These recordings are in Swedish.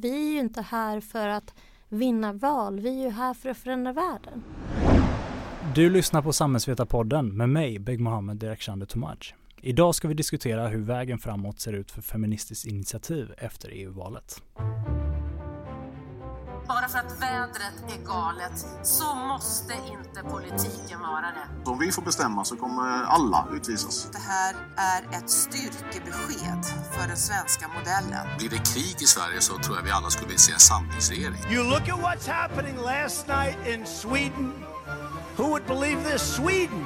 Vi är ju inte här för att vinna val, vi är ju här för att förändra världen. Du lyssnar på Samhällsvetarpodden med mig, Beg Mohammed Direktjande Tomaj. Idag ska vi diskutera hur vägen framåt ser ut för Feministiskt initiativ efter EU-valet. Bara för att vädret är galet så måste inte politiken vara det. Om vi får bestämma så kommer alla utvisas. Det här är ett styrkebesked för den svenska modellen. Blir det krig i Sverige så tror jag vi alla skulle vilja se en samlingsregering. You look at what's happening last night in Sweden. Who would believe this? Sweden!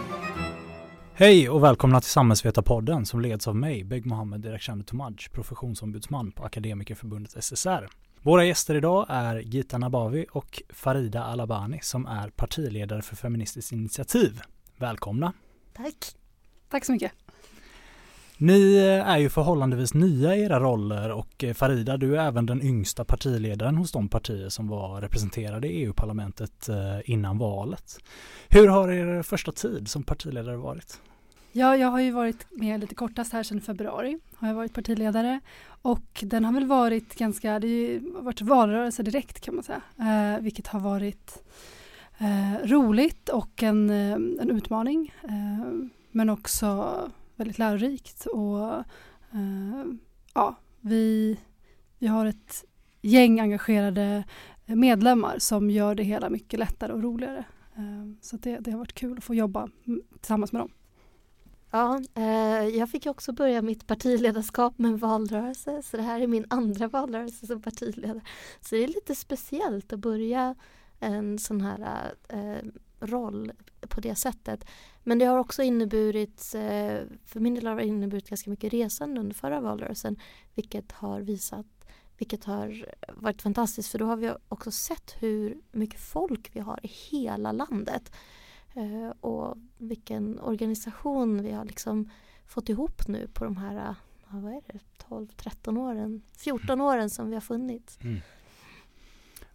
Hej och välkomna till Samhällsvetarpodden som leds av mig, Beg Mohammed Direktjande Tomaj, professionsombudsman på Akademikerförbundet SSR. Våra gäster idag är Gita Nabavi och Farida Alabani som är partiledare för Feministiskt initiativ. Välkomna! Tack! Tack så mycket! Ni är ju förhållandevis nya i era roller och Farida, du är även den yngsta partiledaren hos de partier som var representerade i EU-parlamentet innan valet. Hur har er första tid som partiledare varit? Ja, jag har ju varit med lite kortast här sedan februari. Har jag varit partiledare och den har väl varit ganska, det har ju varit valrörelse direkt kan man säga, eh, vilket har varit eh, roligt och en, eh, en utmaning. Eh, men också väldigt lärorikt och eh, ja, vi, vi har ett gäng engagerade medlemmar som gör det hela mycket lättare och roligare. Eh, så det, det har varit kul att få jobba tillsammans med dem. Ja, eh, jag fick också börja mitt partiledarskap med en valrörelse så det här är min andra valrörelse som partiledare. Så det är lite speciellt att börja en sån här eh, roll på det sättet. Men det har också inneburit, eh, för min del har det inneburit ganska mycket resande under förra valrörelsen vilket har visat vilket har varit fantastiskt för då har vi också sett hur mycket folk vi har i hela landet. Uh, och vilken organisation vi har liksom fått ihop nu på de här uh, vad är det, 12-13 åren, 14 åren som vi har funnits. Mm.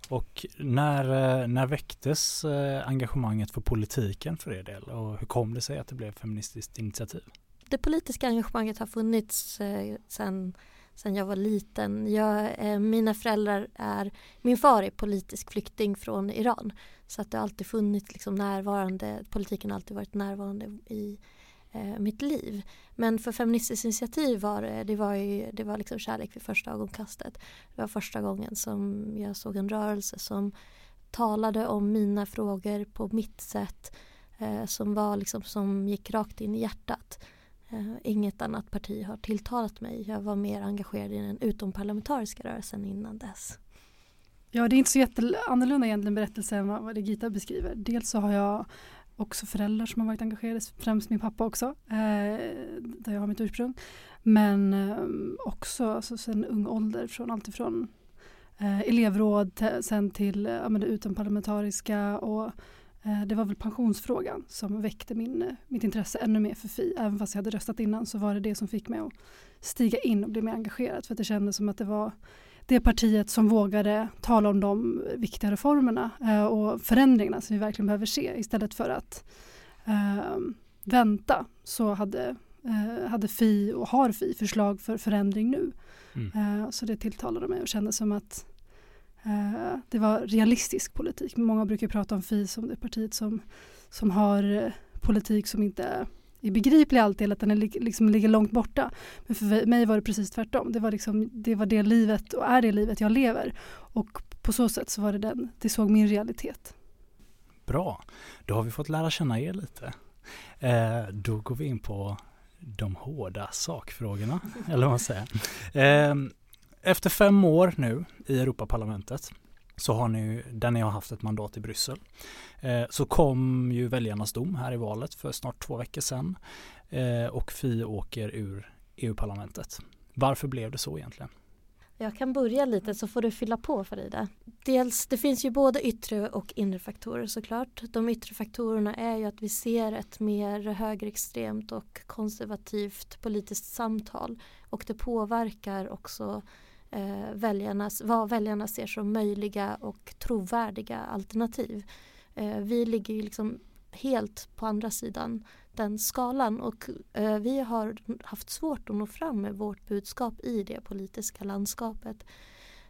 Och när, när väcktes engagemanget för politiken för er del och hur kom det sig att det blev Feministiskt initiativ? Det politiska engagemanget har funnits eh, sedan sen jag var liten. Jag, eh, mina föräldrar är, min far är politisk flykting från Iran. Så att det har alltid funnits liksom närvarande, politiken har alltid varit närvarande i eh, mitt liv. Men för Feministiskt initiativ var det, det var, ju, det var liksom kärlek vid första ögonkastet. Det var första gången som jag såg en rörelse som talade om mina frågor på mitt sätt. Eh, som var liksom som gick rakt in i hjärtat. Eh, inget annat parti har tilltalat mig. Jag var mer engagerad i den utomparlamentariska rörelsen innan dess. Ja, det är inte så jätteannorlunda egentligen berättelse än vad det Gita beskriver. Dels så har jag också föräldrar som har varit engagerade, främst min pappa också, eh, där jag har mitt ursprung. Men eh, också alltså, sen ung ålder, från allt ifrån eh, elevråd sen till eh, det utomparlamentariska och Eh, det var väl pensionsfrågan som väckte min, eh, mitt intresse ännu mer för Fi. Även fast jag hade röstat innan så var det det som fick mig att stiga in och bli mer engagerad. För att det kändes som att det var det partiet som vågade tala om de viktiga reformerna eh, och förändringarna som vi verkligen behöver se. Istället för att eh, vänta så hade, eh, hade Fi och har Fi förslag för förändring nu. Mm. Eh, så det tilltalade mig och kändes som att Eh, det var realistisk politik. Många brukar prata om FI som det partiet som, som har eh, politik som inte är begriplig alltid eller att den är, liksom ligger långt borta. Men för mig var det precis tvärtom. Det var, liksom, det var det livet och är det livet jag lever. Och på så sätt så var det den, det såg min realitet. Bra, då har vi fått lära känna er lite. Eh, då går vi in på de hårda sakfrågorna, eller vad man säger. Eh, efter fem år nu i Europaparlamentet så har ni, där ni har haft ett mandat i Bryssel, eh, så kom ju väljarnas dom här i valet för snart två veckor sedan eh, och Fi åker ur EU-parlamentet. Varför blev det så egentligen? Jag kan börja lite så får du fylla på Farida. Dels, det finns ju både yttre och inre faktorer såklart. De yttre faktorerna är ju att vi ser ett mer högerextremt och konservativt politiskt samtal och det påverkar också eh, väljarnas, vad väljarna ser som möjliga och trovärdiga alternativ. Eh, vi ligger ju liksom helt på andra sidan den skalan och eh, vi har haft svårt att nå fram med vårt budskap i det politiska landskapet.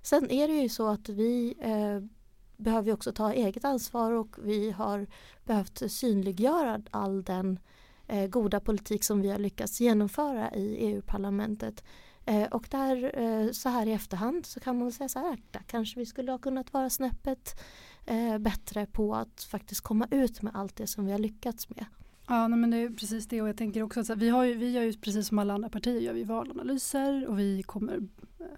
Sen är det ju så att vi eh, behöver också ta eget ansvar och vi har behövt synliggöra all den eh, goda politik som vi har lyckats genomföra i EU-parlamentet. Eh, och där eh, så här i efterhand så kan man säga så här, där kanske vi skulle ha kunnat vara snäppet eh, bättre på att faktiskt komma ut med allt det som vi har lyckats med. Ja, nej, men det är precis det och jag tänker också att vi, har ju, vi gör ju precis som alla andra partier gör vi valanalyser och vi kommer,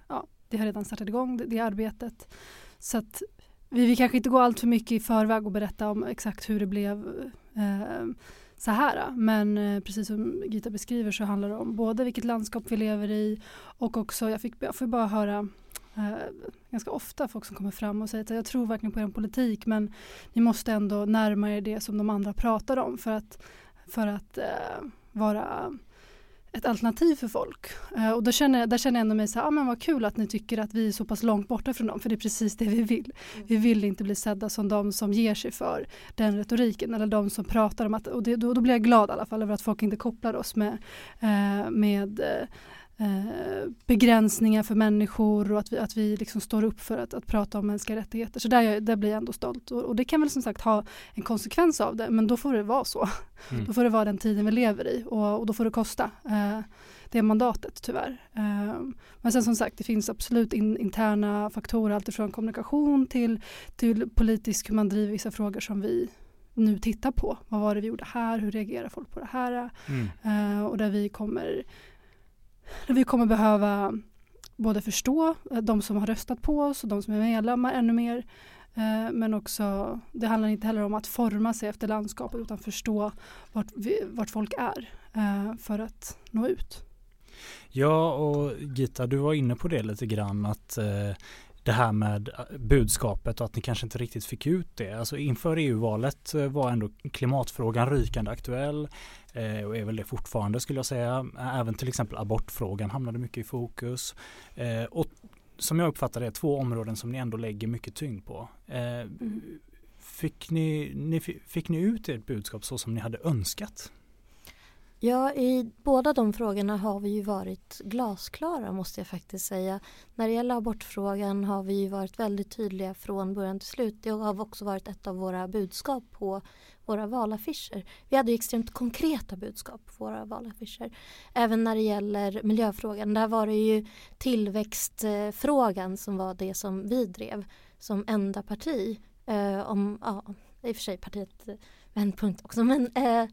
ja, det har redan startat igång det, det arbetet. Så att vi vill kanske inte gå allt för mycket i förväg och berätta om exakt hur det blev eh, så här. Äh, men eh, precis som Gita beskriver så handlar det om både vilket landskap vi lever i och också, jag, fick, jag får bara höra eh, ganska ofta folk som kommer fram och säger att jag tror verkligen på er politik men ni måste ändå närma er det som de andra pratar om för att, för att eh, vara ett alternativ för folk. Uh, och då känner, där känner jag ändå mig så här, ah, men vad kul att ni tycker att vi är så pass långt borta från dem, för det är precis det vi vill. Mm. Vi vill inte bli sedda som de som ger sig för den retoriken eller de som pratar om att, och det, då, då blir jag glad i alla fall över att folk inte kopplar oss med, uh, med uh, Eh, begränsningar för människor och att vi, att vi liksom står upp för att, att prata om mänskliga rättigheter. Så där, där blir jag ändå stolt. Och, och, det kan väl som sagt ha en konsekvens av det, men då får det vara så. Mm. Då får det vara den tiden vi lever i och, och då får det kosta. Eh, det mandatet tyvärr. Eh, men sen som sagt, det finns absolut in, interna faktorer, alltifrån kommunikation till, till politisk, hur man driver vissa frågor som vi nu tittar på. Vad var det vi gjorde här? Hur reagerar folk på det här? Mm. Uh, och där vi kommer vi kommer behöva både förstå eh, de som har röstat på oss och de som är medlemmar ännu mer. Eh, men också, det handlar inte heller om att forma sig efter landskapet utan förstå vart, vi, vart folk är eh, för att nå ut. Ja, och Gita, du var inne på det lite grann att det här med budskapet och att ni kanske inte riktigt fick ut det. Alltså inför EU-valet var ändå klimatfrågan rykande aktuell eh, och är väl det fortfarande skulle jag säga. Även till exempel abortfrågan hamnade mycket i fokus. Eh, och som jag uppfattar det, två områden som ni ändå lägger mycket tyngd på. Eh, mm. fick, ni, ni, fick ni ut ert budskap så som ni hade önskat? Ja, i båda de frågorna har vi ju varit glasklara måste jag faktiskt säga. När det gäller abortfrågan har vi ju varit väldigt tydliga från början till slut. Det har också varit ett av våra budskap på våra valaffischer. Vi hade extremt konkreta budskap på våra valaffischer. Även när det gäller miljöfrågan. Där var det ju tillväxtfrågan som var det som vi drev som enda parti. Eh, om, ja, i och för sig partiet eh, Vändpunkt också men eh,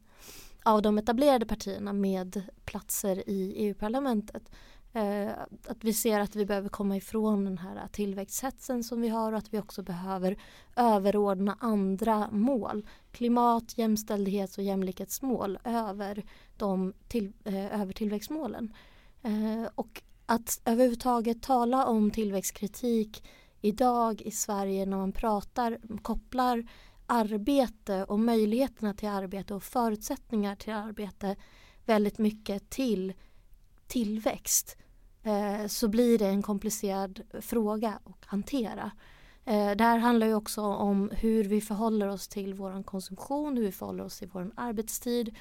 av de etablerade partierna med platser i EU-parlamentet. Eh, att vi ser att vi behöver komma ifrån den här tillväxthetsen som vi har och att vi också behöver överordna andra mål. Klimat, jämställdhets och jämlikhetsmål över, de till, eh, över tillväxtmålen. Eh, och att överhuvudtaget tala om tillväxtkritik idag i Sverige när man pratar, kopplar arbete och möjligheterna till arbete och förutsättningar till arbete väldigt mycket till tillväxt eh, så blir det en komplicerad fråga att hantera. Eh, det här handlar ju också om hur vi förhåller oss till vår konsumtion, hur vi förhåller oss till vår arbetstid.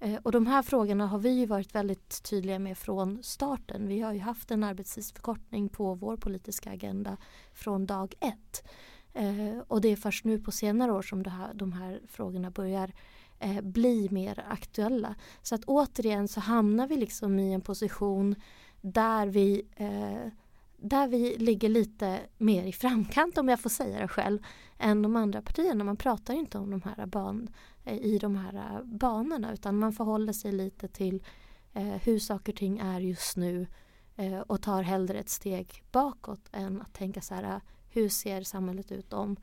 Eh, och de här frågorna har vi varit väldigt tydliga med från starten. Vi har ju haft en arbetstidsförkortning på vår politiska agenda från dag ett. Eh, och det är först nu på senare år som här, de här frågorna börjar eh, bli mer aktuella. Så att återigen så hamnar vi liksom i en position där vi, eh, där vi ligger lite mer i framkant om jag får säga det själv än de andra partierna. Man pratar inte om de här ban eh, i de här eh, banorna utan man förhåller sig lite till eh, hur saker och ting är just nu eh, och tar hellre ett steg bakåt än att tänka så här hur ser samhället ut om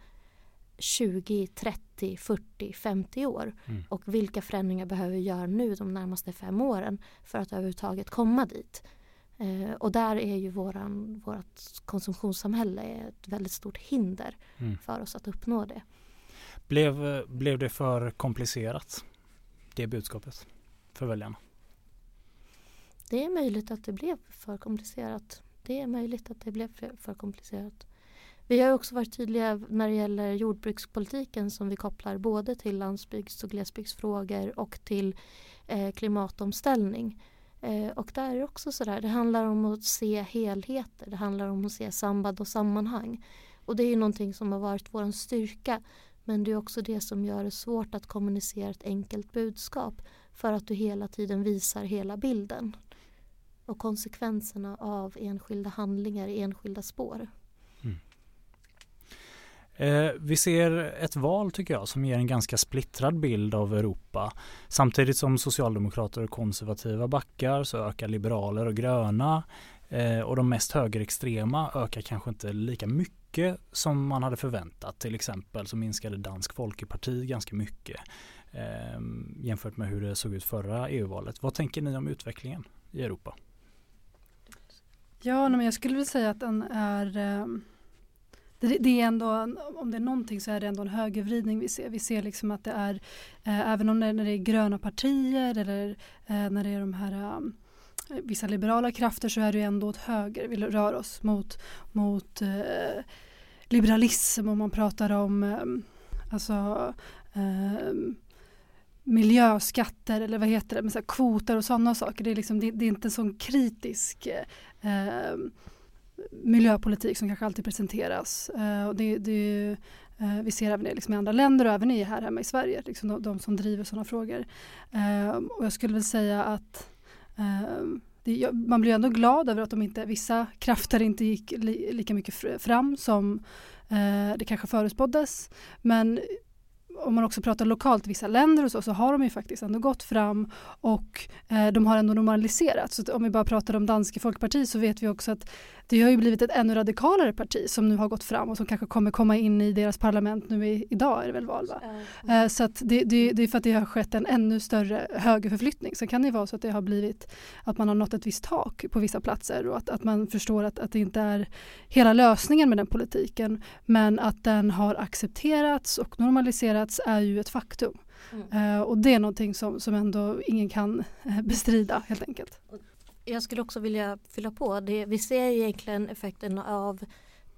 20, 30, 40, 50 år? Mm. Och vilka förändringar behöver vi göra nu de närmaste fem åren för att överhuvudtaget komma dit? Eh, och där är ju våran, vårat konsumtionssamhälle ett väldigt stort hinder mm. för oss att uppnå det. Blev, blev det för komplicerat, det budskapet, för väljarna? Det är möjligt att det blev för komplicerat. Det är möjligt att det blev för, komplicerat. Vi har också varit tydliga när det gäller jordbrukspolitiken som vi kopplar både till landsbygds och glesbygdsfrågor och till eh, klimatomställning. Eh, och där är det också sådär, det handlar om att se helheter, det handlar om att se samband och sammanhang. Och det är ju någonting som har varit vår styrka. Men det är också det som gör det svårt att kommunicera ett enkelt budskap. För att du hela tiden visar hela bilden. Och konsekvenserna av enskilda handlingar i enskilda spår. Eh, vi ser ett val tycker jag som ger en ganska splittrad bild av Europa. Samtidigt som socialdemokrater och konservativa backar så ökar liberaler och gröna eh, och de mest högerextrema ökar kanske inte lika mycket som man hade förväntat. Till exempel så minskade Dansk Folkeparti ganska mycket eh, jämfört med hur det såg ut förra EU-valet. Vad tänker ni om utvecklingen i Europa? Ja, men jag skulle vilja säga att den är eh, det, är ändå, om det är någonting så är det ändå en högervridning vi ser. Vi ser liksom att det är, eh, även om det, när det är gröna partier eller eh, när det är de här um, vissa liberala krafter så är det ändå åt höger. Vi rör oss mot, mot eh, liberalism och man pratar om eh, alltså, eh, miljöskatter eller vad heter det, med så kvoter och sådana saker. Det är, liksom, det, det är inte en sån kritisk eh, miljöpolitik som kanske alltid presenteras. Eh, och det, det, eh, vi ser även det liksom i andra länder och även i, här hemma i Sverige, liksom de, de som driver sådana frågor. Eh, och jag skulle väl säga att det, man blir ändå glad över att de inte, vissa krafter inte gick li, lika mycket fram som det kanske förutspåddes. Men om man också pratar lokalt i vissa länder och så, så har de ju faktiskt ändå gått fram och eh, de har ändå normaliserat. Så om vi bara pratar om Danske Folkparti så vet vi också att det har ju blivit ett ännu radikalare parti som nu har gått fram och som kanske kommer komma in i deras parlament nu i, idag är det väl val va? Mm. så att det, det, det, är för att det har skett en ännu större högerförflyttning. Sen kan det vara så att det har blivit att man har nått ett visst tak på vissa platser och att, att man förstår att, att det inte är hela lösningen med den politiken men att den har accepterats och normaliserats är ju ett faktum. Mm. Uh, och det är någonting som, som ändå ingen kan bestrida helt enkelt. Jag skulle också vilja fylla på. Det, vi ser egentligen effekten av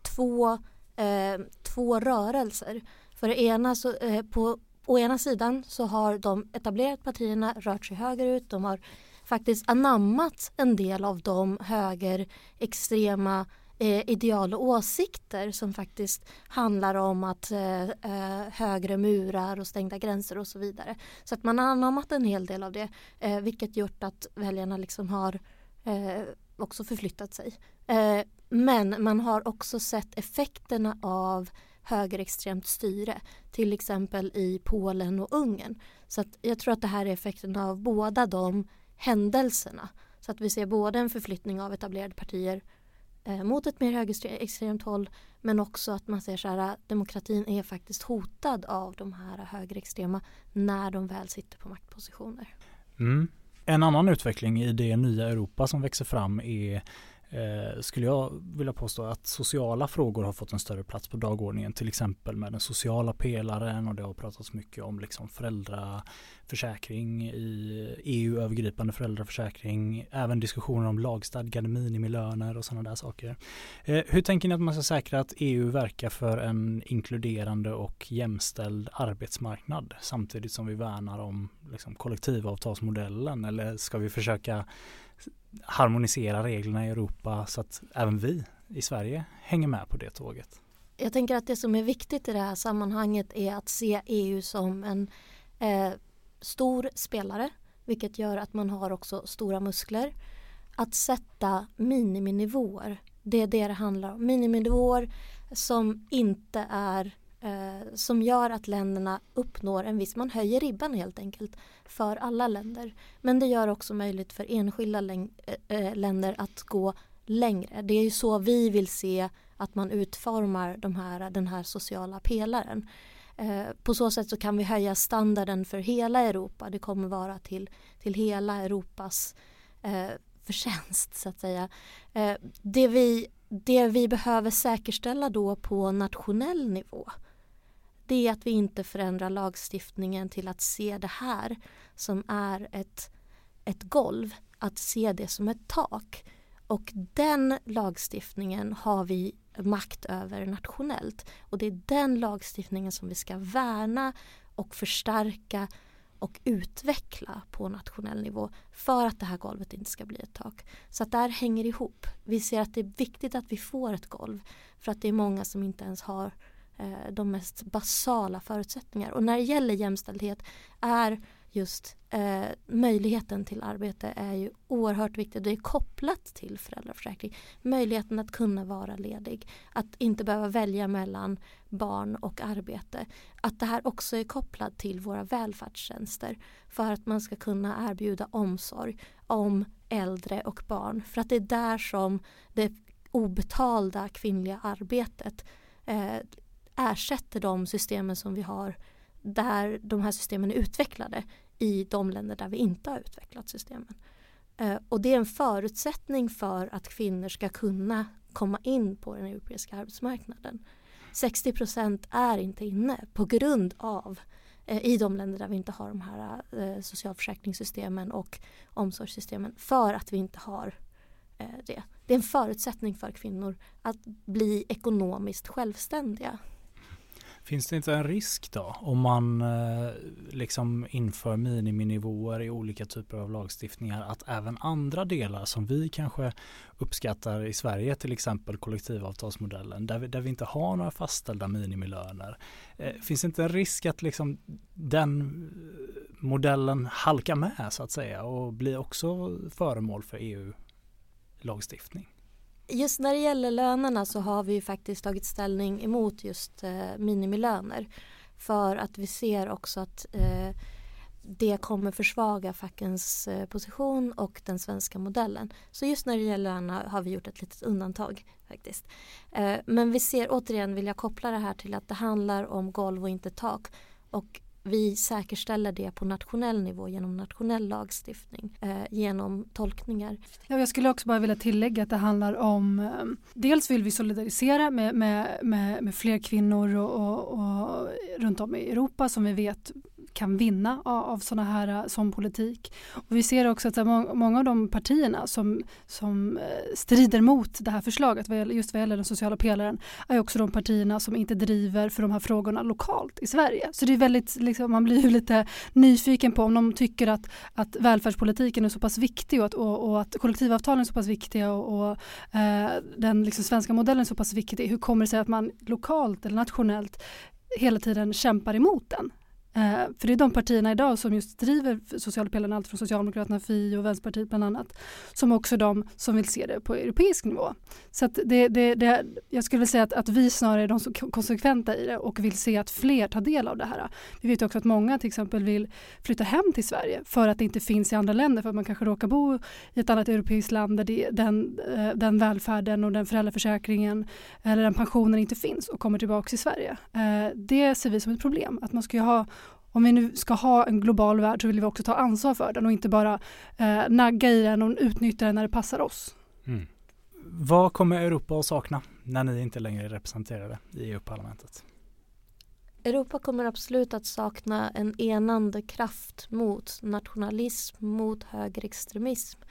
två, eh, två rörelser. För ena så, eh, på å ena sidan så har de etablerade partierna rört sig högerut. De har faktiskt anammat en del av de högerextrema eh, ideal och åsikter som faktiskt handlar om att eh, eh, högre murar och stängda gränser och så vidare. Så att man har anammat en hel del av det eh, vilket gjort att väljarna liksom har eh, också förflyttat sig. Eh, men man har också sett effekterna av högerextremt styre, till exempel i Polen och Ungern. Så att jag tror att det här är effekten av båda de händelserna. Så att vi ser både en förflyttning av etablerade partier eh, mot ett mer högerextremt håll men också att man ser så här äh, demokratin är faktiskt hotad av de här högerextrema när de väl sitter på maktpositioner. Mm. En annan utveckling i det nya Europa som växer fram är eh, skulle jag vilja påstå att sociala frågor har fått en större plats på dagordningen till exempel med den sociala pelaren och det har pratats mycket om liksom föräldraförsäkring i EU-övergripande föräldraförsäkring även diskussioner om lagstadgade minimilöner och sådana där saker. Eh, hur tänker ni att man ska säkra att EU verkar för en inkluderande och jämställd arbetsmarknad samtidigt som vi värnar om liksom, kollektivavtalsmodellen eller ska vi försöka harmonisera reglerna i Europa så att även vi i Sverige hänger med på det tåget. Jag tänker att det som är viktigt i det här sammanhanget är att se EU som en eh, stor spelare vilket gör att man har också stora muskler. Att sätta miniminivåer, det är det det handlar om. Miniminivåer som inte är eh, som gör att länderna uppnår en viss, man höjer ribban helt enkelt för alla länder. Men det gör också möjligt för enskilda äh, länder att gå längre. Det är ju så vi vill se att man utformar de här, den här sociala pelaren. Eh, på så sätt så kan vi höja standarden för hela Europa. Det kommer vara till, till hela Europas eh, förtjänst så att säga. Eh, det, vi, det vi behöver säkerställa då på nationell nivå det är att vi inte förändrar lagstiftningen till att se det här som är ett, ett golv, att se det som ett tak. Och den lagstiftningen har vi makt över nationellt. Och det är den lagstiftningen som vi ska värna och förstärka och utveckla på nationell nivå för att det här golvet inte ska bli ett tak. Så att det här hänger ihop. Vi ser att det är viktigt att vi får ett golv för att det är många som inte ens har Eh, de mest basala förutsättningar. Och när det gäller jämställdhet är just eh, möjligheten till arbete är ju oerhört viktigt. Det är kopplat till föräldraförsäkring. Möjligheten att kunna vara ledig. Att inte behöva välja mellan barn och arbete. Att det här också är kopplat till våra välfärdstjänster. För att man ska kunna erbjuda omsorg om äldre och barn. För att det är där som det obetalda kvinnliga arbetet eh, ersätter de systemen som vi har där de här systemen är utvecklade i de länder där vi inte har utvecklat systemen. Eh, och det är en förutsättning för att kvinnor ska kunna komma in på den europeiska arbetsmarknaden. 60 procent är inte inne på grund av eh, i de länder där vi inte har de här eh, socialförsäkringssystemen och omsorgssystemen för att vi inte har det. Det är en förutsättning för kvinnor att bli ekonomiskt självständiga. Finns det inte en risk då om man eh, liksom inför miniminivåer i olika typer av lagstiftningar att även andra delar som vi kanske uppskattar i Sverige till exempel kollektivavtalsmodellen där vi, där vi inte har några fastställda minimilöner. Eh, finns det inte en risk att liksom den eh, modellen halkar med så att säga och blir också föremål för EU-lagstiftning? Just när det gäller lönerna så har vi faktiskt tagit ställning emot just eh, minimilöner. För att vi ser också att eh, det kommer försvaga fackens eh, position och den svenska modellen. Så just när det gäller lönerna har vi gjort ett litet undantag faktiskt. Eh, men vi ser återigen, vill jag koppla det här till att det handlar om golv och inte tak. Och vi säkerställer det på nationell nivå genom nationell lagstiftning, eh, genom tolkningar. Ja, jag skulle också bara vilja tillägga att det handlar om eh, dels vill vi solidarisera med, med, med, med fler kvinnor och, och, och runt om i Europa som vi vet kan vinna av, av såna här, eh, sån politik. Och vi ser också att eh, må, många av de partierna som, som eh, strider mot det här förslaget, just vad gäller den sociala pelaren, är också de partierna som inte driver för de här frågorna lokalt i Sverige. Så det är väldigt, liksom, man blir ju lite nyfiken på om de tycker att, att välfärdspolitiken är så pass viktig och att, och, och att kollektivavtalen är så pass viktiga och, och eh, den liksom svenska modellen är så pass viktig. Hur kommer det sig att man lokalt eller nationellt hela tiden kämpar emot den? Eh, för det är de partierna idag som just driver socialpelaren, allt från Socialdemokraterna, Fi och Vänsterpartiet bland annat, som också de som vill se det på europeisk nivå. Så att det, det, det, jag skulle vilja säga att, att vi snarare är de som konsekventa i det och vill se att fler tar del av det här. Vi vet också att många till exempel vill flytta hem till Sverige för att det inte finns i andra länder, för att man kanske råkar bo i ett annat europeiskt land där det, den, eh, den välfärden och den föräldraförsäkringen eller den pensionen inte finns och kommer tillbaka till Sverige. Eh, det ser vi som ett problem, att man ska ha om vi nu ska ha en global värld så vill vi också ta ansvar för den och inte bara eh, nagga i den och utnyttja den när det passar oss. Mm. Vad kommer Europa att sakna när ni inte längre är representerade i EU-parlamentet? Europa kommer absolut att sakna en enande kraft mot nationalism, mot högerextremism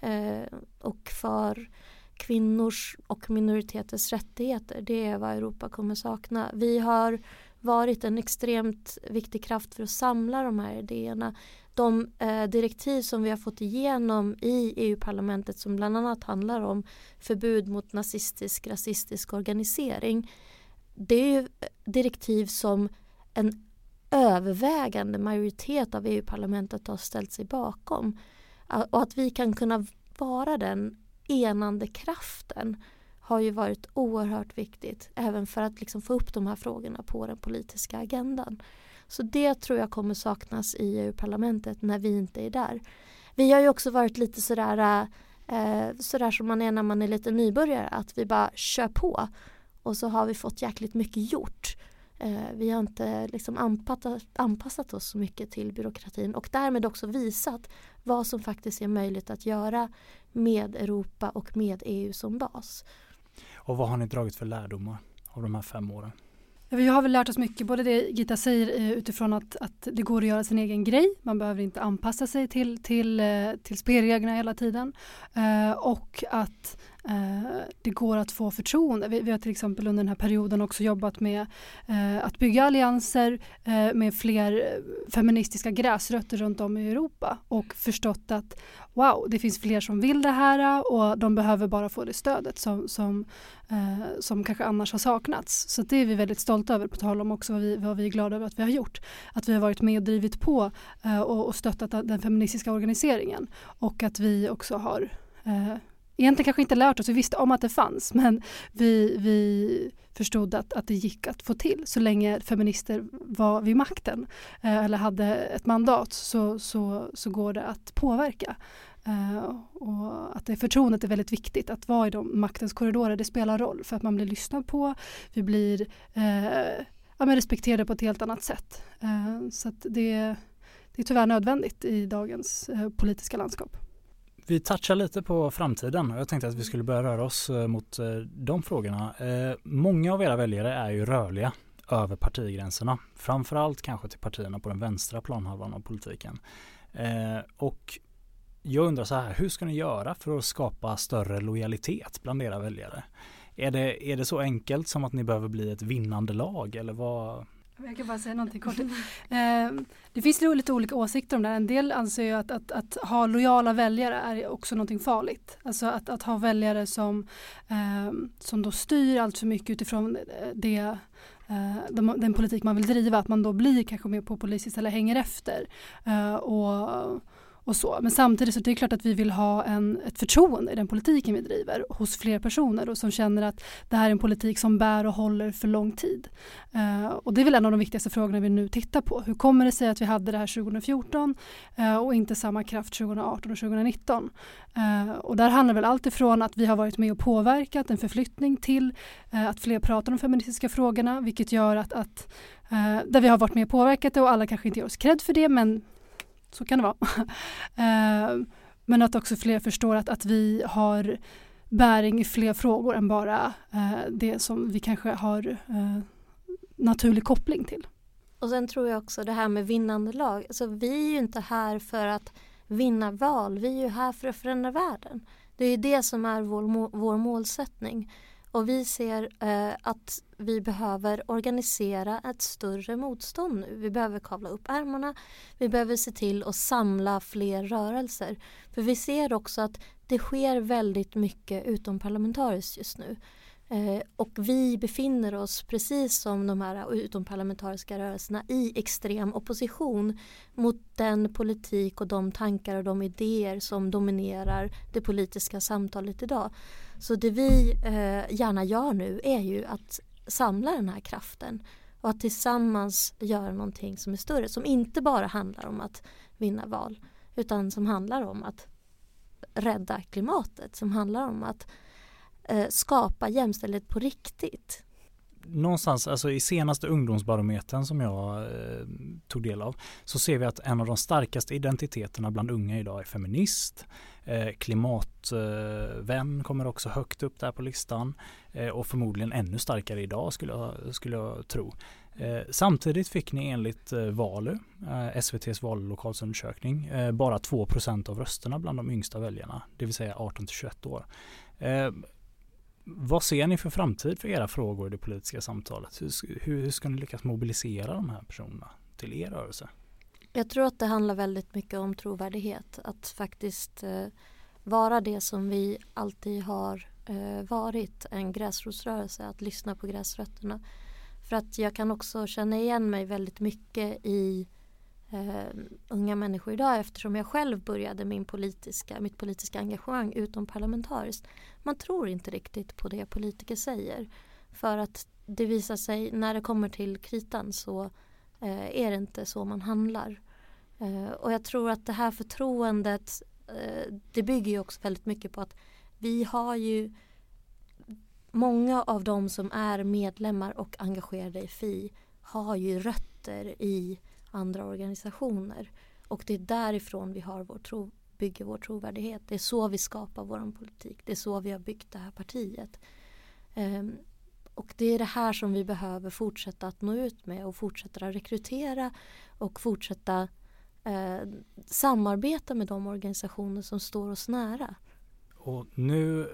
eh, och för kvinnors och minoriteters rättigheter. Det är vad Europa kommer sakna. Vi har varit en extremt viktig kraft för att samla de här idéerna. De eh, direktiv som vi har fått igenom i EU-parlamentet som bland annat handlar om förbud mot nazistisk, rasistisk organisering. Det är ju eh, direktiv som en övervägande majoritet av EU-parlamentet har ställt sig bakom. Och att vi kan kunna vara den enande kraften har ju varit oerhört viktigt även för att liksom få upp de här frågorna på den politiska agendan. Så det tror jag kommer saknas i EU-parlamentet när vi inte är där. Vi har ju också varit lite sådär, eh, sådär som man är när man är lite nybörjare, att vi bara kör på och så har vi fått jäkligt mycket gjort. Eh, vi har inte liksom anpassat, anpassat oss så mycket till byråkratin och därmed också visat vad som faktiskt är möjligt att göra med Europa och med EU som bas. Och vad har ni dragit för lärdomar av de här fem åren? Vi har väl lärt oss mycket, både det Gita säger eh, utifrån att, att det går att göra sin egen grej. Man behöver inte anpassa sig till, till, eh, till spelreglerna hela tiden. Eh, och att, Eh, det går att få förtroende. Vi, vi, har till exempel under den här perioden också jobbat med eh, att bygga allianser eh, med fler eh, feministiska gräsrötter runt om i Europa och förstått att wow, det finns fler som vill det här och de behöver bara få det stödet som, som, eh, som kanske annars har saknats. Så det är vi väldigt stolta över, på tal om också vad vi, vad vi är glada över att vi har gjort. Att vi har varit med och drivit på eh, och, och stöttat den feministiska organiseringen och att vi också har eh, egentligen kanske inte lärt oss, vi visste om att det fanns men vi, vi förstod att, att det gick att få till så länge feminister var vid makten eh, eller hade ett mandat så, så, så går det att påverka. Eh, och att det förtroendet är väldigt viktigt, att vara i de maktens korridorer, det spelar roll för att man blir lyssnad på, vi blir eh, ja, men respekterade på ett helt annat sätt. Eh, så det, det är tyvärr nödvändigt i dagens eh, politiska landskap. Vi touchar lite på framtiden och jag tänkte att vi skulle börja röra oss eh, mot eh, de frågorna. Eh, många av era väljare är ju rörliga över partigränserna, framförallt kanske till partierna på den vänstra planhalvan av politiken. Och jag undrar så här, hur ska ni göra för att skapa större lojalitet bland era väljare? Är det, är det så enkelt som att ni behöver bli ett vinnande lag eller vad? Jag kan bara säga någonting kort. Ehm, det finns lite olika åsikter om det här. En del anser ju att, att, att, ha lojala väljare är också någonting farligt. Alltså att, att ha väljare som, ehm, som då styr allt för mycket utifrån eh, det eh, den, politik man vill driva, att man då blir kanske mer populistisk eller hänger efter. Eh, och och så. Men samtidigt så det är det klart att vi vill ha en, ett förtroende i den politiken vi driver hos fler personer och som känner att det här är en politik som bär och håller för lång tid. Uh, och det är väl en av de viktigaste frågorna vi nu tittar på. Hur kommer det sig att vi hade det här 2014 uh, eh, och inte samma kraft 2018 och 2019? Uh, eh, och där handlar väl allt ifrån att vi har varit med och påverkat en förflyttning till eh, att fler pratar om de feministiska frågorna vilket gör att, att där vi har varit med och påverkat det och alla kanske inte ger oss cred för det men så kan det vara. Eh, men att också fler förstår att, att vi har bäring i fler frågor än bara eh, det som vi kanske har eh, naturlig koppling till. Och sen tror jag också det här med vinnande lag. Alltså, vi är ju inte här för att vinna val, vi är ju här för att förändra världen. Det är ju det som är vår, vår målsättning. Och vi ser eh, att vi behöver organisera ett större motstånd nu. Vi behöver kavla upp ärmarna. Vi behöver se till att samla fler rörelser. För vi ser också att det sker väldigt mycket utomparlamentariskt just nu. Eh, och vi befinner oss precis som de här utomparlamentariska rörelserna i extrem opposition mot den politik och de tankar och de idéer som dominerar det politiska samtalet idag. Så det vi eh, gärna gör nu är ju att samla den här kraften och att tillsammans göra någonting som är större som inte bara handlar om att vinna val utan som handlar om att rädda klimatet, som handlar om att eh, skapa jämställdhet på riktigt. Någonstans, alltså i senaste ungdomsbarometern som jag eh, tog del av så ser vi att en av de starkaste identiteterna bland unga idag är feminist. Eh, klimatvän kommer också högt upp där på listan eh, och förmodligen ännu starkare idag skulle jag, skulle jag tro. Eh, samtidigt fick ni enligt eh, Valu, eh, SVTs vallokalsundersökning, eh, bara 2% av rösterna bland de yngsta väljarna, det vill säga 18 till 21 år. Eh, vad ser ni för framtid för era frågor i det politiska samtalet? Hur, hur, ska ni lyckas mobilisera de här personerna till er rörelse? Jag tror att det handlar väldigt mycket om trovärdighet. Att faktiskt eh, vara det som vi alltid har eh, varit, en gräsrotsrörelse. Att lyssna på gräsrötterna. För att jag kan också känna igen mig väldigt mycket i eh, unga människor idag eftersom jag själv började min politiska, mitt politiska engagemang utom parlamentariskt. Man tror inte riktigt på det politiker säger. För att det visar sig när det kommer till kritan så eh, är det inte så man handlar. Eh, och jag tror att det här förtroendet eh, det bygger ju också väldigt mycket på att vi har ju många av de som är medlemmar och engagerade i FI har ju rötter i andra organisationer. Och det är därifrån vi har vår tro, bygger vår trovärdighet. Det är så vi skapar vår politik. Det är så vi har byggt det här partiet. Um, och det är det här som vi behöver fortsätta att nå ut med och fortsätta rekrytera och fortsätta eh, samarbeta med de organisationer som står oss nära. Och nu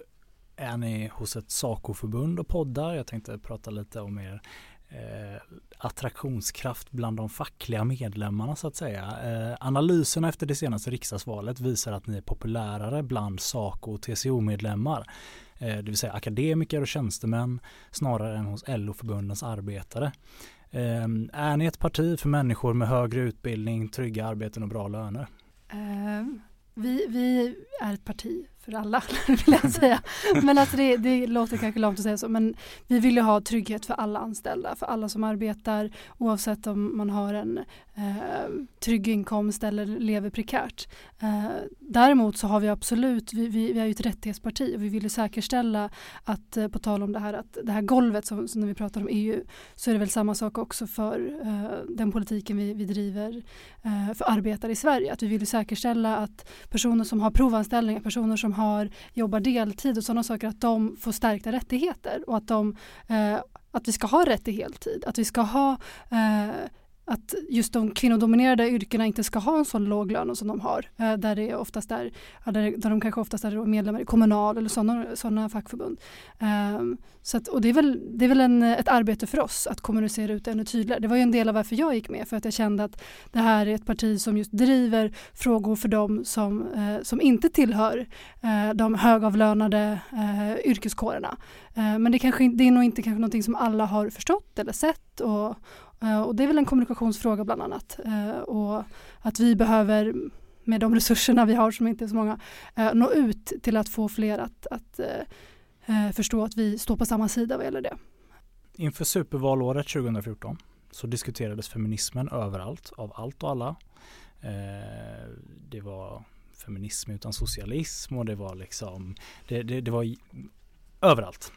är ni hos ett SACO-förbund och poddar. Jag tänkte prata lite om er eh, attraktionskraft bland de fackliga medlemmarna så att säga. Eh, analyserna efter det senaste riksdagsvalet visar att ni är populärare bland SACO och TCO-medlemmar. Eh, det vill säga akademiker och tjänstemän snarare än hos LO-förbundens arbetare. Eh, är ni ett parti för människor med högre utbildning, trygga arbeten och bra löner? Eh, vi, vi är ett parti för alla, vill jag säga. Men alltså det, det låter kanske långt att säga så, men vi vill ju ha trygghet för alla anställda, för alla som arbetar, oavsett om man har en eh, trygg inkomst eller lever prekärt. Eh, däremot så har vi absolut, vi, vi, vi är ju ett rättighetsparti och vi vill ju säkerställa att, eh, på tal om det här, att det här golvet som, som, när vi pratar om EU, så är det väl samma sak också för eh, den politiken vi, vi driver eh, för arbetare i Sverige. Att vi vill säkerställa att personer som har provanställningar, personer som har, jobbar deltid och sådana saker, att de får stärkta rättigheter och att, de, eh, att vi ska ha rätt till heltid, att vi ska ha eh, att just de kvinnodominerade yrkena inte ska ha en så låg lön som de har. Eh, där, det oftast är, där, där de kanske oftast är medlemmar i Kommunal eller sådana, sådana fackförbund. Ehm, så att, och det är väl, det är väl en, ett arbete för oss att kommunicera ut ännu tydligare. Det var ju en del av varför jag gick med, för att jag kände att det här är ett parti som just driver frågor för dem som, eh, som inte tillhör eh, de högavlönade yrkeskårerna. Men det, kanske, det är nog inte kanske någonting som alla har förstått eller sett och, Eh, och det är väl en kommunikationsfråga bland annat. Eh, och att vi behöver med de resurserna vi har som inte är så många eh, nå ut till att få fler att, att förstå att vi står på samma sida vad gäller det. Inför supervalåret 2014 så diskuterades feminismen överallt av allt och alla. Det var feminism utan socialism och det var liksom det, det, det var överallt.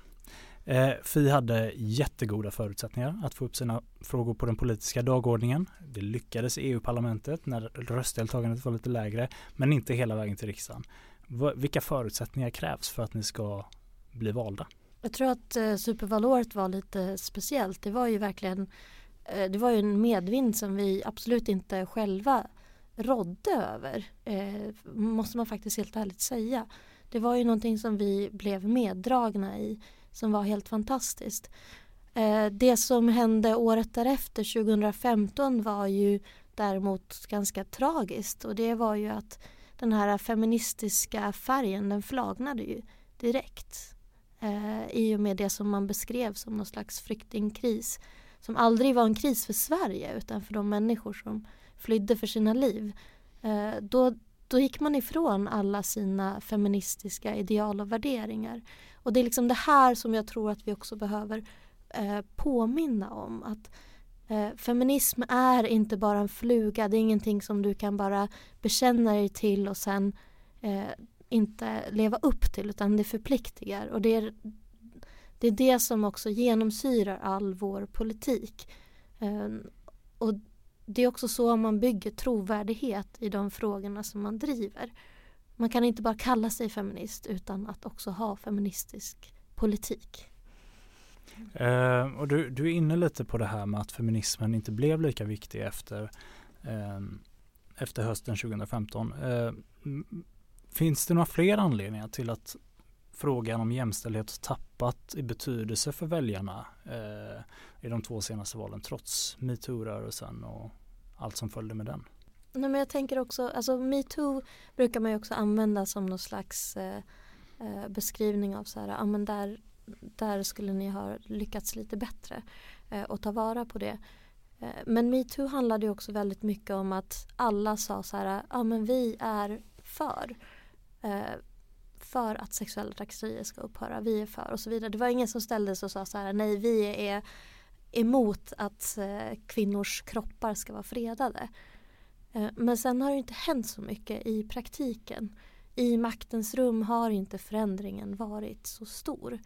Eh, Fi hade jättegoda förutsättningar att få upp sina frågor på den politiska dagordningen. Det lyckades i EU-parlamentet när röstdeltagandet var lite lägre, men inte hela vägen till riksdagen. vilka förutsättningar krävs för att ni ska bli valda? Jag tror att eh, supervalåret var lite speciellt. Det var ju verkligen eh, det var ju en medvind som vi absolut inte själva rådde över. Eh, måste man faktiskt helt ärligt säga. Det var ju någonting som vi blev meddragna i som var helt fantastiskt. Eh, det som hände året därefter, 2015, var ju däremot ganska tragiskt och det var ju att den här feministiska färgen den flagnade ju direkt eh, i och med det som man beskrev som någon slags flyktingkris som aldrig var en kris för Sverige utan för de människor som flydde för sina liv. Eh, då, då gick man ifrån alla sina feministiska ideal och värderingar. Och det är liksom det här som jag tror att vi också behöver eh, påminna om. Att eh, feminism är inte bara en fluga, det är ingenting som du kan bara bekänna dig till och sen eh, inte leva upp till utan det förpliktigar. Och det är, det är det som också genomsyrar all vår politik. Eh, och det är också så man bygger trovärdighet i de frågorna som man driver. Man kan inte bara kalla sig feminist utan att också ha feministisk politik. Eh, och du, du är inne lite på det här med att feminismen inte blev lika viktig efter, eh, efter hösten 2015. Eh, finns det några fler anledningar till att frågan om jämställdhet tappat i betydelse för väljarna eh, i de två senaste valen trots metoo-rörelsen och allt som följde med den? Nej, men jag tänker också, alltså metoo brukar man ju också använda som någon slags eh, eh, beskrivning av så här, ja men där, där skulle ni ha lyckats lite bättre eh, och ta vara på det. Eh, men metoo handlade ju också väldigt mycket om att alla sa så här, ja men vi är för. Eh, för att sexuella trakasserier ska upphöra, vi är för och så vidare. Det var ingen som ställde sig och sa så här, nej vi är emot att eh, kvinnors kroppar ska vara fredade. Eh, men sen har det inte hänt så mycket i praktiken. I maktens rum har inte förändringen varit så stor.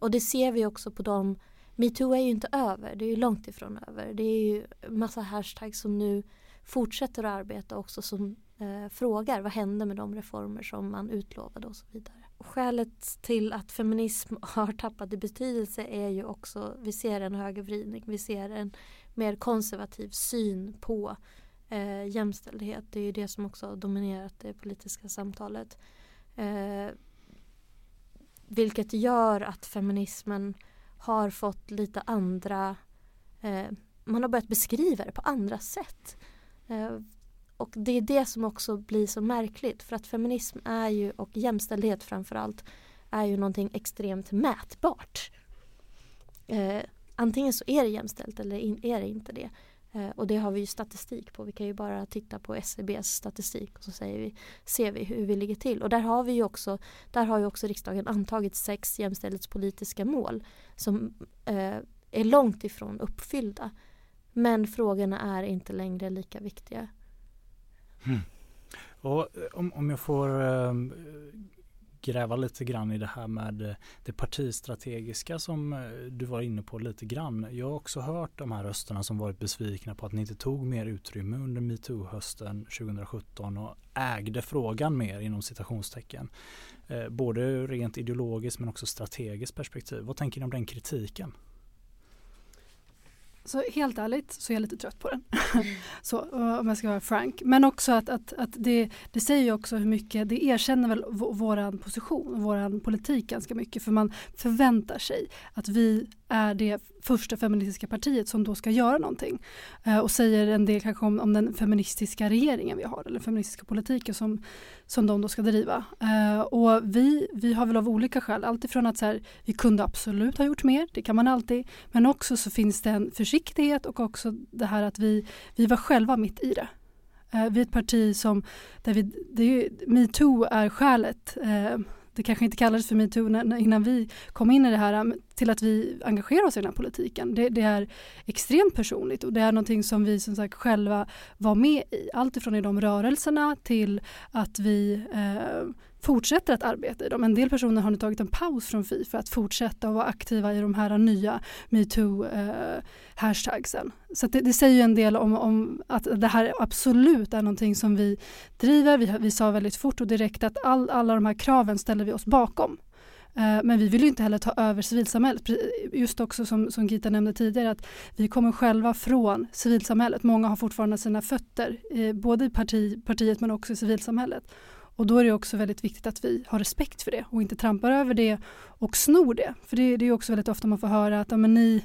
Och det ser vi också på de Metoo är ju inte över, det är ju långt ifrån över. Det är ju massa hashtags som nu fortsätter att arbeta också som eh, frågar vad hände med de reformer som man utlovade och så vidare. Skälet till att feminism har tappat i betydelse är ju också, vi ser en högervridning, vi ser en mer konservativ syn på eh, jämställdhet. Det är ju det som också har dominerat det politiska samtalet. Eh, vilket gör att feminismen har fått lite andra eh, man har börjat beskriva det på andra sätt. Eh, och det är det som också blir så märkligt för att feminism är ju och jämställdhet framförallt är ju någonting extremt mätbart. Eh, antingen så är det jämställt eller in, är det inte det. Eh, och det har vi ju statistik på. Vi kan ju bara titta på SCBs statistik och så säger vi, ser vi hur vi ligger till. Och där har vi ju också, där har ju också riksdagen antagit sex jämställdhetspolitiska mål som eh, är långt ifrån uppfyllda. Men frågorna är inte längre lika viktiga. Mm. Och eh, om, om jag får äh, gräva lite grann i det här med eh, det partistrategiska som eh, du var inne på lite grann. Jag har också hört de här rösterna som varit besvikna på att ni inte tog mer utrymme under metoo-hösten 2017 och ägde frågan mer inom citationstecken. Eh, både rent ideologiskt men också strategiskt perspektiv. Vad tänker ni om den kritiken? Så helt ärligt så är jag lite trött på den. Mm. så, om jag ska vara frank. Men också att, att, att det, det säger ju också hur mycket, det erkänner väl våran position, våran politik ganska mycket. För man förväntar sig att vi är det första feministiska partiet som då ska göra någonting. Eh, och säger en del kanske om, om, den feministiska regeringen vi har eller feministiska politiken som, som de då ska driva. Eh, och vi, vi har väl av olika skäl, alltifrån att så här, vi kunde absolut ha gjort mer, det kan man alltid, men också så finns det en försiktighet och också det här att vi, vi var själva mitt i det. Eh, vi är ett parti som, där vi, det är, metoo är skälet eh, det kanske inte kallades för metoo innan vi kom in i det här, till att vi engagerar oss i den här politiken. Det, det, är extremt personligt och det är någonting som vi som sagt själva var med i. Allt ifrån i de rörelserna till att vi eh, fortsätter att arbeta i dem. En del personer har nu tagit en paus från Fi för att fortsätta och vara aktiva i de här nya metoo-hashtagsen. Eh, så det, det, säger en del om, om, att det här absolut är någonting som vi driver. Vi, vi sa väldigt fort och direkt att all, alla de här kraven ställer vi oss bakom. Eh, men vi vill ju inte heller ta över civilsamhället. Just också som, som Gita nämnde tidigare att vi kommer själva från civilsamhället. Många har fortfarande sina fötter eh, både i parti, partiet men också i civilsamhället. Och då är det också väldigt viktigt att vi har respekt för det och inte trampar över det och snor det. För det, det är också väldigt ofta man får höra att ja, men ni,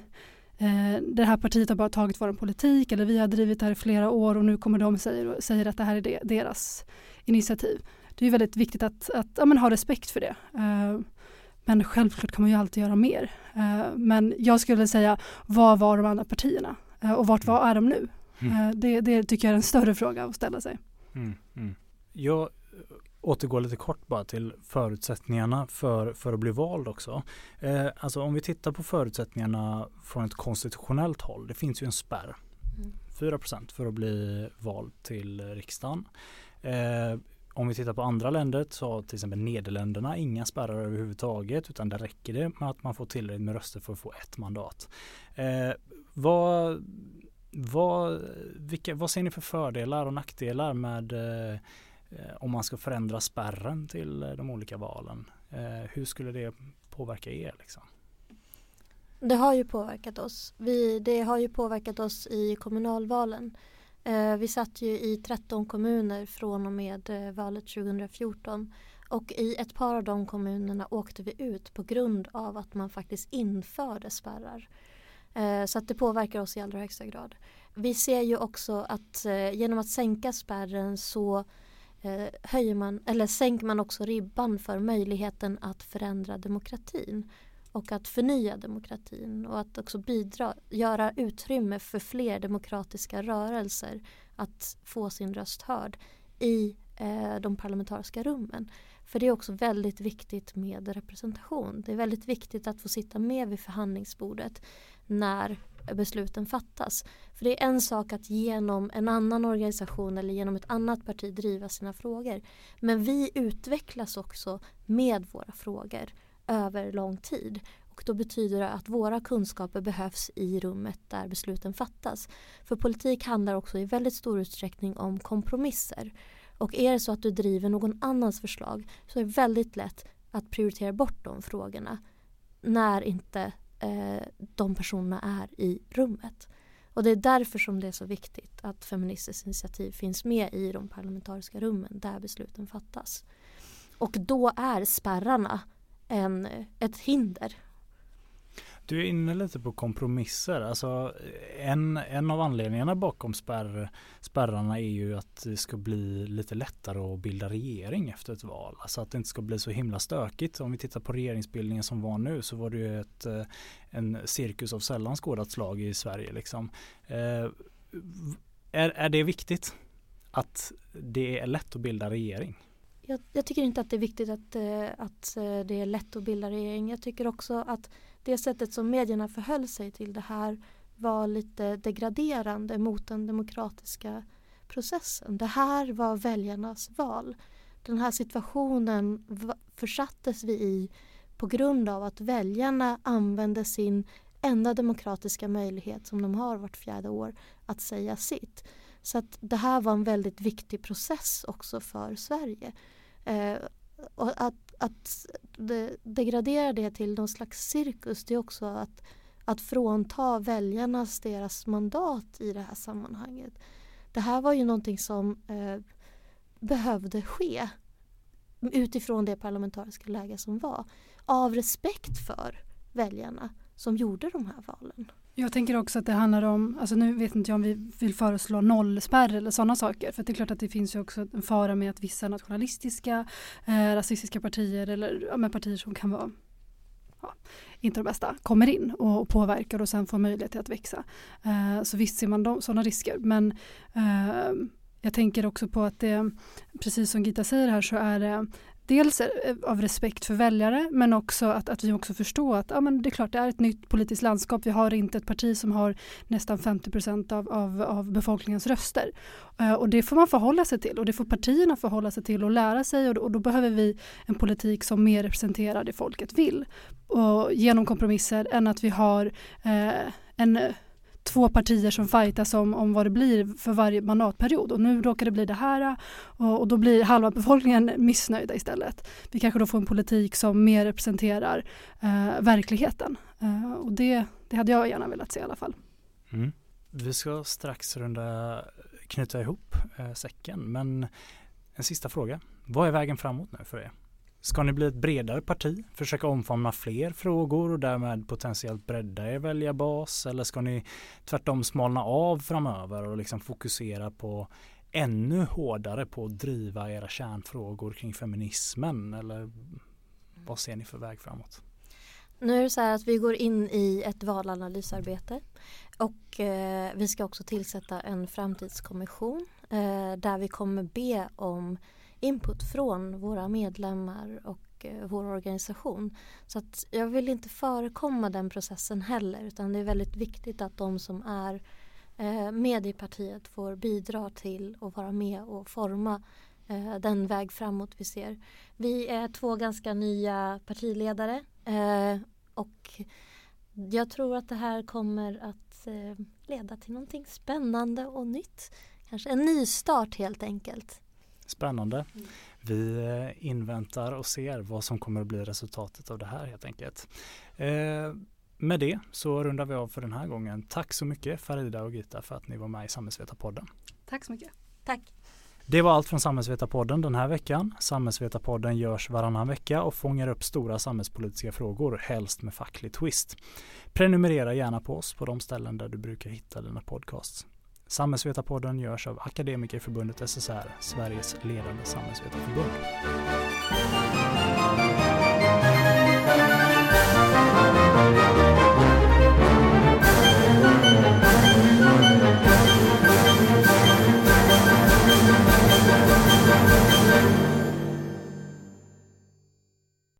eh, det här partiet har bara tagit vår politik eller vi har drivit det här i flera år och nu kommer de och säger, säger att det här är det, deras initiativ. Det är väldigt viktigt att, att ja, men ha respekt för det. Eh, men självklart kan man ju alltid göra mer. Eh, men jag skulle säga, vad var de andra partierna? Eh, och vart var är de nu? Mm. Eh, det, det, tycker jag är en större fråga att ställa sig. Mm, mm. Jag återgå lite kort bara till förutsättningarna för, för att bli vald också. Eh, alltså om vi tittar på förutsättningarna från ett konstitutionellt håll. Det finns ju en spärr. Mm. 4 för att bli vald till riksdagen. Eh, om vi tittar på andra länder så har till exempel Nederländerna inga spärrar överhuvudtaget utan där räcker det med att man får tillräckligt med röster för att få ett mandat. Eh, vad, vad, vilka, vad ser ni för fördelar och nackdelar med eh, om man ska förändra spärren till eh, de olika valen. Eh, hur skulle det påverka er? Liksom? Det har ju påverkat oss. Vi, det har ju påverkat oss i kommunalvalen. Eh, vi satt ju i 13 kommuner från och med eh, valet 2014 och i ett par av de kommunerna åkte vi ut på grund av att man faktiskt införde spärrar. Eh, så att det påverkar oss i allra högsta grad. Vi ser ju också att genom att sänka spärren så eh, höjer man, eller sänker man också ribban för möjligheten att förändra demokratin och att förnya demokratin och att också bidra, göra utrymme för fler demokratiska rörelser att få sin röst hörd i eh, de parlamentariska rummen. För det är också väldigt viktigt med representation. Det är väldigt viktigt att få sitta med vid förhandlingsbordet när besluten fattas. För det är en sak att genom en annan organisation eller genom ett annat parti driva sina frågor. Men vi utvecklas också med våra frågor över lång tid. Och då betyder det att våra kunskaper behövs i rummet där besluten fattas. För politik handlar också i väldigt stor utsträckning om kompromisser. Och är det så att du driver någon annans förslag så är det väldigt lätt att prioritera bort de frågorna när inte eh, de personerna är i rummet. Och det är därför som det är så viktigt att Feministiskt initiativ finns med i de parlamentariska rummen där besluten fattas. Och då är spärrarna en, ett hinder. Du är inne lite på kompromisser. Alltså, en, en av anledningarna bakom spärr, spärrarna är ju att det ska bli lite lättare att bilda regering efter ett val. Alltså att det inte ska bli så himla stökigt. Om vi tittar på regeringsbildningen som var nu så var det ju ett, eh, en cirkus av sällan skådat slag i Sverige. Liksom. Eh, är, är det viktigt att det är lätt att bilda regering? Jag, jag, tycker inte att det är viktigt att, eh, att eh, det är lätt att bilda regering. Jag tycker också att det sättet som medierna förhöll sig till det här var lite degraderande mot den demokratiska processen. Det här var väljarnas val. Den här situationen försattes vi i på grund av att väljarna använde sin enda demokratiska möjlighet som de har vart fjärde år att säga sitt. Så att det här var en väldigt viktig process också för Sverige. Eh, och att att de, degradera det till någon slags cirkus det är också att, att frånta väljarnas deras mandat i det här sammanhanget. Det här var ju någonting som eh, behövde ske utifrån det parlamentariska läge som var av respekt för väljarna som gjorde de här valen. Jag tänker också att det handlar om, alltså nu vet inte jag om vi vill föreslå nollspärr eller sådana saker. För det är klart att det finns ju också en fara med att vissa nationalistiska, eh, rasistiska partier eller ja, partier som kan vara ja, inte de bästa kommer in och, och, påverkar och sen får möjlighet till att växa. Eh, så visst ser man sådana risker. Men eh, jag tänker också på att det, precis som Gita säger här så är det dels eh, av respekt för väljare men också att, att vi också förstår att ja, men det är klart det är ett nytt politiskt landskap. Vi har inte ett parti som har nästan 50 procent av, av, av, befolkningens röster. Eh, och det får man förhålla sig till och det får partierna förhålla sig till och lära sig och, och då behöver vi en politik som mer representerar det folket vill. Och genom kompromisser än att vi har eh, en två partier som fightas om, om vad det blir för varje mandatperiod och nu råkar det bli det här och, och, då blir halva befolkningen missnöjda istället. Vi kanske då får en politik som mer representerar eh, verkligheten eh, och det, det hade jag gärna velat se i alla fall. Mm. Vi ska strax runda knyta ihop eh, säcken men en sista fråga. Vad är vägen framåt nu för er? Ska ni bli ett bredare parti, försöka omfamna fler frågor och därmed potentiellt bredda er väljarbas? Eller ska ni tvärtom smalna av framöver och liksom fokusera på ännu hårdare på att driva era kärnfrågor kring feminismen? Eller vad ser ni för väg framåt? Nu är det så här att vi går in i ett valanalysarbete och eh, vi ska också tillsätta en framtidskommission eh, där vi kommer be om input från våra medlemmar och eh, vår organisation. Så att jag vill inte förekomma den processen heller utan det är väldigt viktigt att de som är eh, med i partiet får bidra till och vara med och forma eh, den väg framåt vi ser. Vi är två ganska nya partiledare eh, och jag tror att det här kommer att eh, leda till någonting spännande och nytt. Kanske en ny start helt enkelt. Spännande. Mm. Vi eh, inväntar och ser vad som kommer att bli resultatet av det här helt enkelt. Eh, med det så rundar vi av för den här gången. Tack så mycket Farida och Gita för att ni var med i Samhällsvetarpodden. Tack så mycket. Tack. Det var allt från Samhällsvetarpodden den här veckan. Samhällsvetarpodden görs varannan vecka och fångar upp stora samhällspolitiska frågor, helst med facklig twist. Prenumerera gärna på oss på de ställen där du brukar hitta dina podcasts. Samhällsvetarpodden görs av Akademikerförbundet SSR, Sveriges ledande samhällsvetarförbund. Thank